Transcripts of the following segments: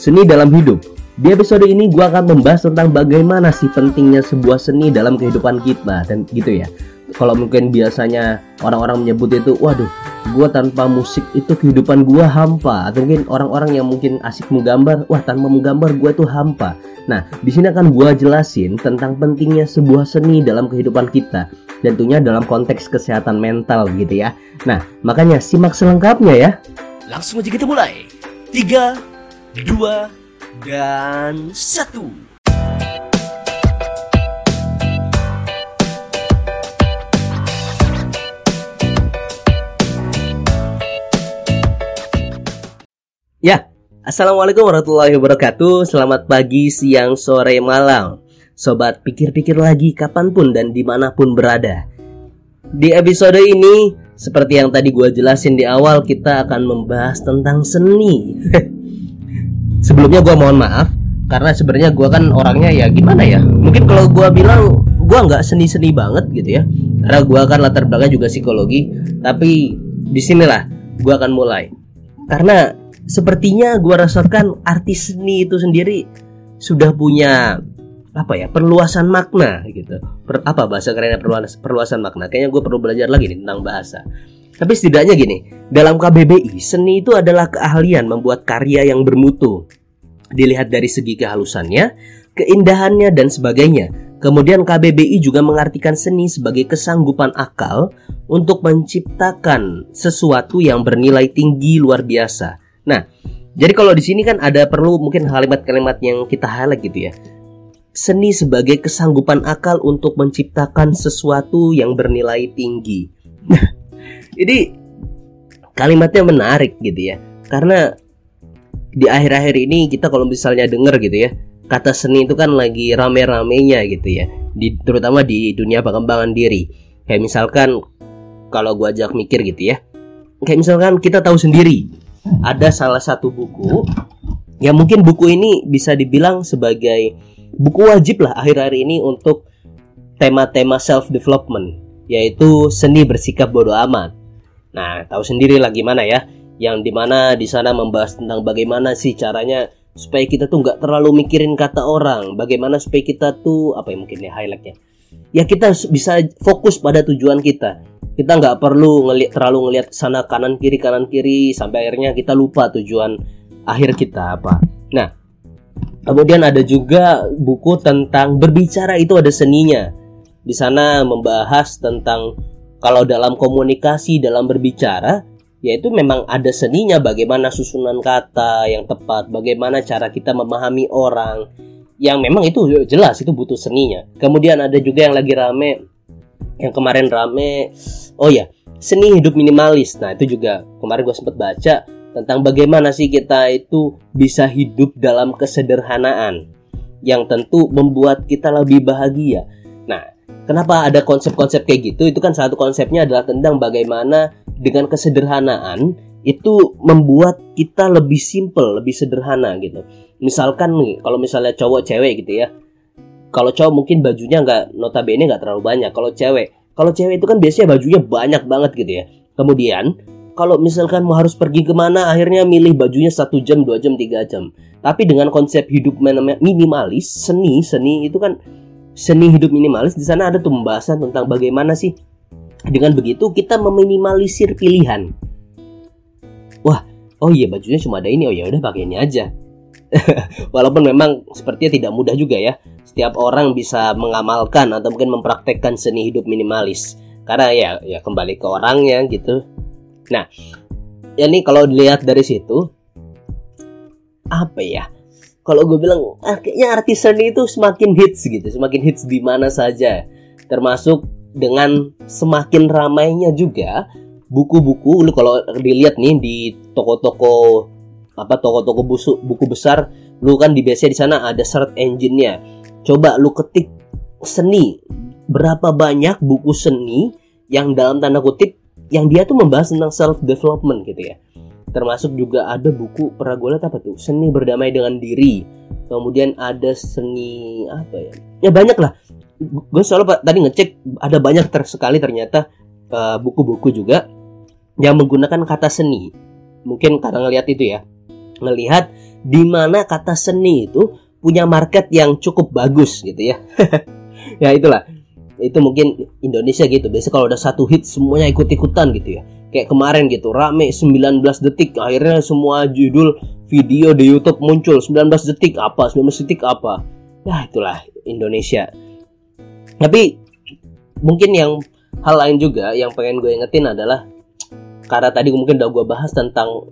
Seni dalam Hidup. Di episode ini gue akan membahas tentang bagaimana sih pentingnya sebuah seni dalam kehidupan kita dan gitu ya. Kalau mungkin biasanya orang-orang menyebut itu, waduh, gue tanpa musik itu kehidupan gue hampa. Atau mungkin orang-orang yang mungkin asik menggambar, wah tanpa menggambar gue tuh hampa. Nah, di sini akan gue jelasin tentang pentingnya sebuah seni dalam kehidupan kita. Tentunya dalam konteks kesehatan mental gitu ya. Nah, makanya simak selengkapnya ya. Langsung aja kita mulai. 3, 2, dan 1. Ya, Assalamualaikum warahmatullahi wabarakatuh. Selamat pagi, siang, sore, malam. Sobat pikir-pikir lagi kapan pun dan di mana pun berada. Di episode ini Seperti yang tadi gue jelasin di awal Kita akan membahas tentang seni Sebelumnya gue mohon maaf Karena sebenarnya gue kan orangnya ya gimana ya? Mungkin kalau gue bilang Gue nggak seni-seni banget gitu ya. Karena gue kan latar belakang juga psikologi. Tapi di sinilah gue akan mulai. Karena sepertinya gua rasakan artis seni itu sendiri sudah punya apa ya perluasan makna gitu. Per, apa bahasa kerennya perluasan, perluasan makna? Kayaknya gue perlu belajar lagi nih tentang bahasa tapi setidaknya gini dalam KBBI seni itu adalah keahlian membuat karya yang bermutu dilihat dari segi kehalusannya keindahannya dan sebagainya kemudian KBBI juga mengartikan seni sebagai kesanggupan akal untuk menciptakan sesuatu yang bernilai tinggi luar biasa Nah, jadi kalau di sini kan ada perlu mungkin kalimat-kalimat yang kita highlight gitu ya. Seni sebagai kesanggupan akal untuk menciptakan sesuatu yang bernilai tinggi. Nah, ini kalimatnya menarik gitu ya. Karena di akhir-akhir ini kita kalau misalnya denger gitu ya, kata seni itu kan lagi rame-ramenya gitu ya. Di, terutama di dunia pengembangan diri. Kayak misalkan kalau gua ajak mikir gitu ya. Kayak misalkan kita tahu sendiri ada salah satu buku yang mungkin buku ini bisa dibilang sebagai buku wajib lah akhir-akhir ini untuk tema-tema self development yaitu seni bersikap bodoh amat. Nah, tahu sendiri lah gimana ya, yang di mana di sana membahas tentang bagaimana sih caranya supaya kita tuh nggak terlalu mikirin kata orang, bagaimana supaya kita tuh apa ya mungkin ya highlightnya, ya kita bisa fokus pada tujuan kita kita nggak perlu ngelihat terlalu ngelihat sana kanan kiri kanan kiri sampai akhirnya kita lupa tujuan akhir kita apa. Nah, kemudian ada juga buku tentang berbicara itu ada seninya. Di sana membahas tentang kalau dalam komunikasi dalam berbicara yaitu memang ada seninya bagaimana susunan kata yang tepat, bagaimana cara kita memahami orang. Yang memang itu jelas itu butuh seninya. Kemudian ada juga yang lagi rame yang kemarin rame oh ya seni hidup minimalis. Nah itu juga kemarin gue sempat baca tentang bagaimana sih kita itu bisa hidup dalam kesederhanaan yang tentu membuat kita lebih bahagia. Nah kenapa ada konsep-konsep kayak gitu? Itu kan satu konsepnya adalah tentang bagaimana dengan kesederhanaan itu membuat kita lebih simple, lebih sederhana gitu. Misalkan nih, kalau misalnya cowok cewek gitu ya, kalau cowok mungkin bajunya nggak notabene nggak terlalu banyak. Kalau cewek kalau cewek itu kan biasanya bajunya banyak banget gitu ya. Kemudian kalau misalkan mau harus pergi ke mana akhirnya milih bajunya satu jam dua jam tiga jam. Tapi dengan konsep hidup minimalis seni seni itu kan seni hidup minimalis di sana ada tuh pembahasan tentang bagaimana sih dengan begitu kita meminimalisir pilihan. Wah oh iya bajunya cuma ada ini. Oh ya udah pakai ini aja. Walaupun memang sepertinya tidak mudah juga ya. Setiap orang bisa mengamalkan atau mungkin mempraktekkan seni hidup minimalis. Karena ya ya kembali ke orangnya gitu. Nah ya ini kalau dilihat dari situ apa ya kalau gue bilang ah, kayaknya artis seni itu semakin hits gitu. Semakin hits di mana saja. Termasuk dengan semakin ramainya juga buku-buku. Lu kalau dilihat nih di toko-toko apa toko-toko buku besar lu kan di biasanya di sana ada search engine-nya. Coba lu ketik seni. Berapa banyak buku seni yang dalam tanda kutip yang dia tuh membahas tentang self development gitu ya termasuk juga ada buku pernah apa tuh? Seni berdamai dengan diri. Kemudian ada seni apa ya? Ya banyak lah. Gue selalu tadi ngecek ada banyak ter sekali ternyata eh, buku-buku uh, juga yang menggunakan kata seni. Mungkin karena ngelihat itu ya. Ngelihat di mana kata seni itu punya market yang cukup bagus gitu ya. Ya itulah itu mungkin Indonesia gitu. Biasanya kalau udah satu hit semuanya ikut-ikutan gitu ya. Kayak kemarin gitu rame 19 detik. Akhirnya semua judul video di YouTube muncul. 19 detik apa 19 detik apa. Ya itulah Indonesia. Tapi mungkin yang hal lain juga yang pengen gue ingetin adalah karena tadi mungkin udah gue bahas tentang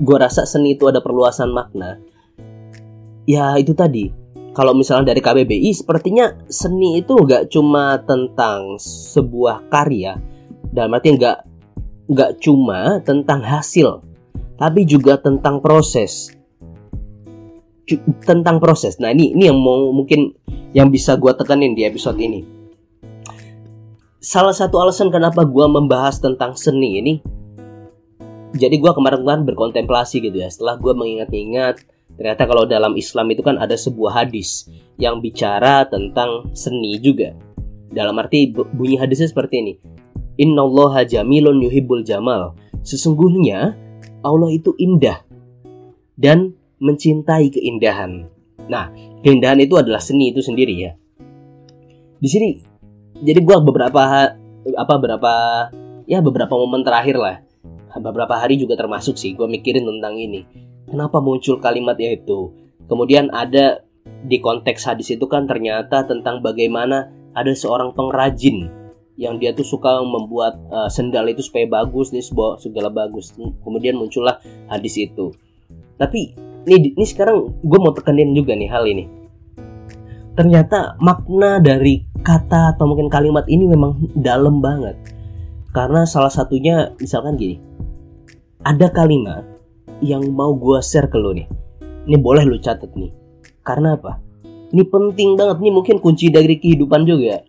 gue rasa seni itu ada perluasan makna. Ya itu tadi kalau misalnya dari KBBI sepertinya seni itu gak cuma tentang sebuah karya dalam arti nggak nggak cuma tentang hasil, tapi juga tentang proses. tentang proses. Nah ini ini yang mau mungkin yang bisa gue tekanin di episode ini. Salah satu alasan kenapa gue membahas tentang seni ini, jadi gue kemarin-kemarin berkontemplasi gitu ya. Setelah gue mengingat-ingat, ternyata kalau dalam Islam itu kan ada sebuah hadis yang bicara tentang seni juga. Dalam arti bunyi hadisnya seperti ini Innallaha jamilun yuhibbul jamal. Sesungguhnya Allah itu indah dan mencintai keindahan. Nah, keindahan itu adalah seni itu sendiri ya. Di sini jadi gua beberapa apa beberapa ya beberapa momen terakhir lah. Beberapa hari juga termasuk sih gua mikirin tentang ini. Kenapa muncul kalimat itu? Kemudian ada di konteks hadis itu kan ternyata tentang bagaimana ada seorang pengrajin yang dia tuh suka membuat uh, sendal itu supaya bagus nih segala bagus. Kemudian muncullah hadis itu. Tapi ini ini sekarang gue mau tekenin juga nih hal ini. Ternyata makna dari kata atau mungkin kalimat ini memang dalam banget. Karena salah satunya misalkan gini ada kalimat yang mau gue share ke lo nih. Ini boleh lo catat nih. Karena apa? Ini penting banget. Nih mungkin kunci dari kehidupan juga.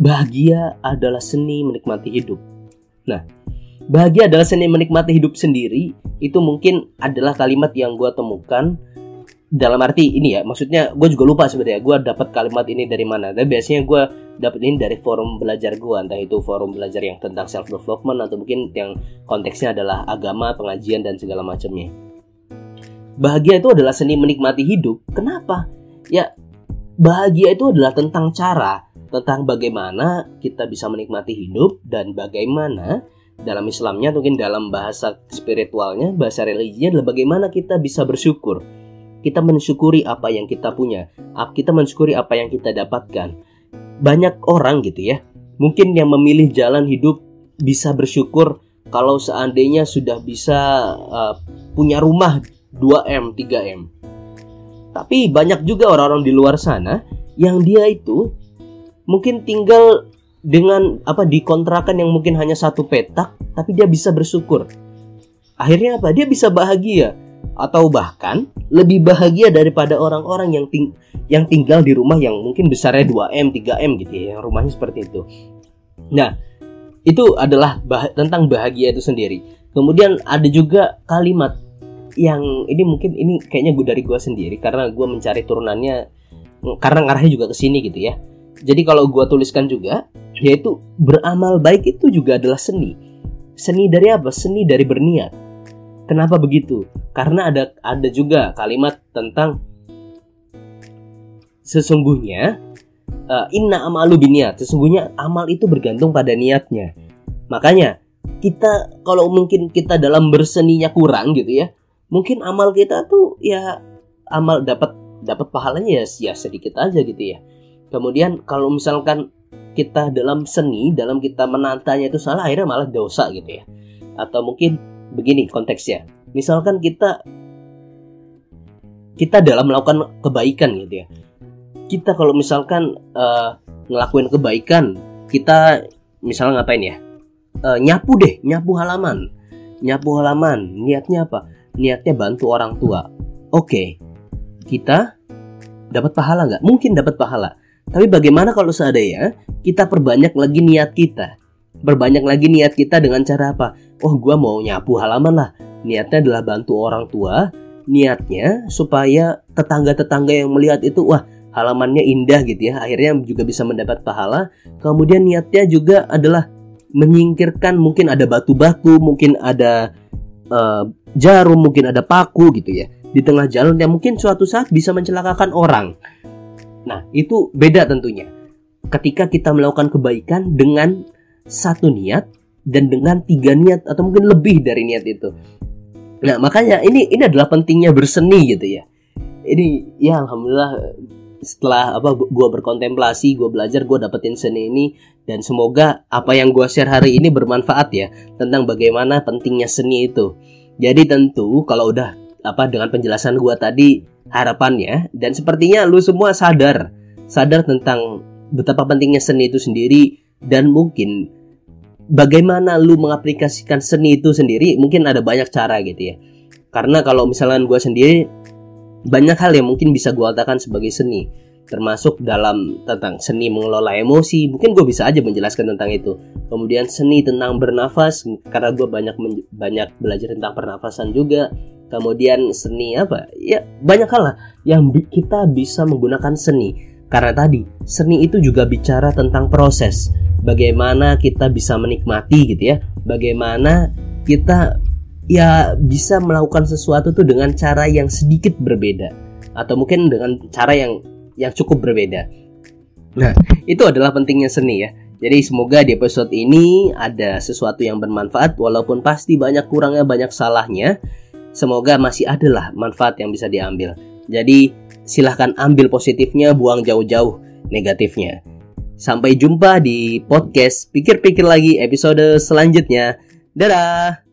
Bahagia adalah seni menikmati hidup. Nah, bahagia adalah seni menikmati hidup sendiri itu mungkin adalah kalimat yang gue temukan dalam arti ini ya. Maksudnya gue juga lupa sebenarnya gue dapat kalimat ini dari mana. Tapi biasanya gue dapat ini dari forum belajar gue entah itu forum belajar yang tentang self development atau mungkin yang konteksnya adalah agama pengajian dan segala macamnya bahagia itu adalah seni menikmati hidup kenapa ya bahagia itu adalah tentang cara tentang bagaimana kita bisa menikmati hidup dan bagaimana dalam Islamnya mungkin dalam bahasa spiritualnya, bahasa religinya adalah bagaimana kita bisa bersyukur. Kita mensyukuri apa yang kita punya, kita mensyukuri apa yang kita dapatkan. Banyak orang gitu ya, mungkin yang memilih jalan hidup bisa bersyukur kalau seandainya sudah bisa uh, punya rumah 2M, 3M. Tapi banyak juga orang-orang di luar sana yang dia itu mungkin tinggal dengan apa di kontrakan yang mungkin hanya satu petak tapi dia bisa bersyukur. Akhirnya apa? Dia bisa bahagia atau bahkan lebih bahagia daripada orang-orang yang ting yang tinggal di rumah yang mungkin besarnya 2M 3M gitu ya yang rumahnya seperti itu nah itu adalah bah tentang bahagia itu sendiri kemudian ada juga kalimat yang ini mungkin ini kayaknya gue dari gue sendiri karena gue mencari turunannya karena ngarahnya juga ke sini gitu ya jadi kalau gue tuliskan juga, yaitu beramal baik itu juga adalah seni. Seni dari apa? Seni dari berniat. Kenapa begitu? Karena ada ada juga kalimat tentang sesungguhnya uh, inna amalu biniat. Sesungguhnya amal itu bergantung pada niatnya. Makanya kita kalau mungkin kita dalam berseninya kurang gitu ya, mungkin amal kita tuh ya amal dapat dapat pahalanya ya, ya sedikit aja gitu ya Kemudian kalau misalkan kita dalam seni, dalam kita menantanya itu salah, akhirnya malah dosa gitu ya. Atau mungkin begini konteksnya. Misalkan kita kita dalam melakukan kebaikan gitu ya. Kita kalau misalkan uh, ngelakuin kebaikan, kita misalnya ngapain ya? Uh, nyapu deh, nyapu halaman. Nyapu halaman, niatnya apa? Niatnya bantu orang tua. Oke. Okay. kita dapat pahala nggak? Mungkin dapat pahala. Tapi bagaimana kalau seandainya kita perbanyak lagi niat kita? Berbanyak lagi niat kita dengan cara apa? Oh, gua mau nyapu halaman lah. Niatnya adalah bantu orang tua. Niatnya supaya tetangga-tetangga yang melihat itu, wah halamannya indah gitu ya. Akhirnya juga bisa mendapat pahala. Kemudian niatnya juga adalah menyingkirkan mungkin ada batu-batu, mungkin ada uh, jarum, mungkin ada paku gitu ya di tengah jalan yang mungkin suatu saat bisa mencelakakan orang. Nah, itu beda tentunya. Ketika kita melakukan kebaikan dengan satu niat dan dengan tiga niat atau mungkin lebih dari niat itu. Nah, makanya ini ini adalah pentingnya berseni gitu ya. Ini ya alhamdulillah setelah apa gua berkontemplasi, gua belajar, gua dapetin seni ini dan semoga apa yang gua share hari ini bermanfaat ya tentang bagaimana pentingnya seni itu. Jadi tentu kalau udah apa dengan penjelasan gua tadi harapannya dan sepertinya lu semua sadar sadar tentang betapa pentingnya seni itu sendiri dan mungkin bagaimana lu mengaplikasikan seni itu sendiri mungkin ada banyak cara gitu ya. Karena kalau misalnya gua sendiri banyak hal yang mungkin bisa gua katakan sebagai seni. Termasuk dalam tentang seni mengelola emosi mungkin gue bisa aja menjelaskan tentang itu. Kemudian seni tentang bernafas karena gue banyak banyak belajar tentang pernafasan juga. Kemudian seni apa? Ya banyak hal lah yang bi kita bisa menggunakan seni. Karena tadi seni itu juga bicara tentang proses bagaimana kita bisa menikmati gitu ya bagaimana kita ya bisa melakukan sesuatu tuh dengan cara yang sedikit berbeda atau mungkin dengan cara yang yang cukup berbeda. Nah, itu adalah pentingnya seni ya. Jadi semoga di episode ini ada sesuatu yang bermanfaat walaupun pasti banyak kurangnya banyak salahnya. Semoga masih adalah manfaat yang bisa diambil. Jadi silahkan ambil positifnya, buang jauh-jauh negatifnya. Sampai jumpa di podcast Pikir-pikir lagi episode selanjutnya. Dadah.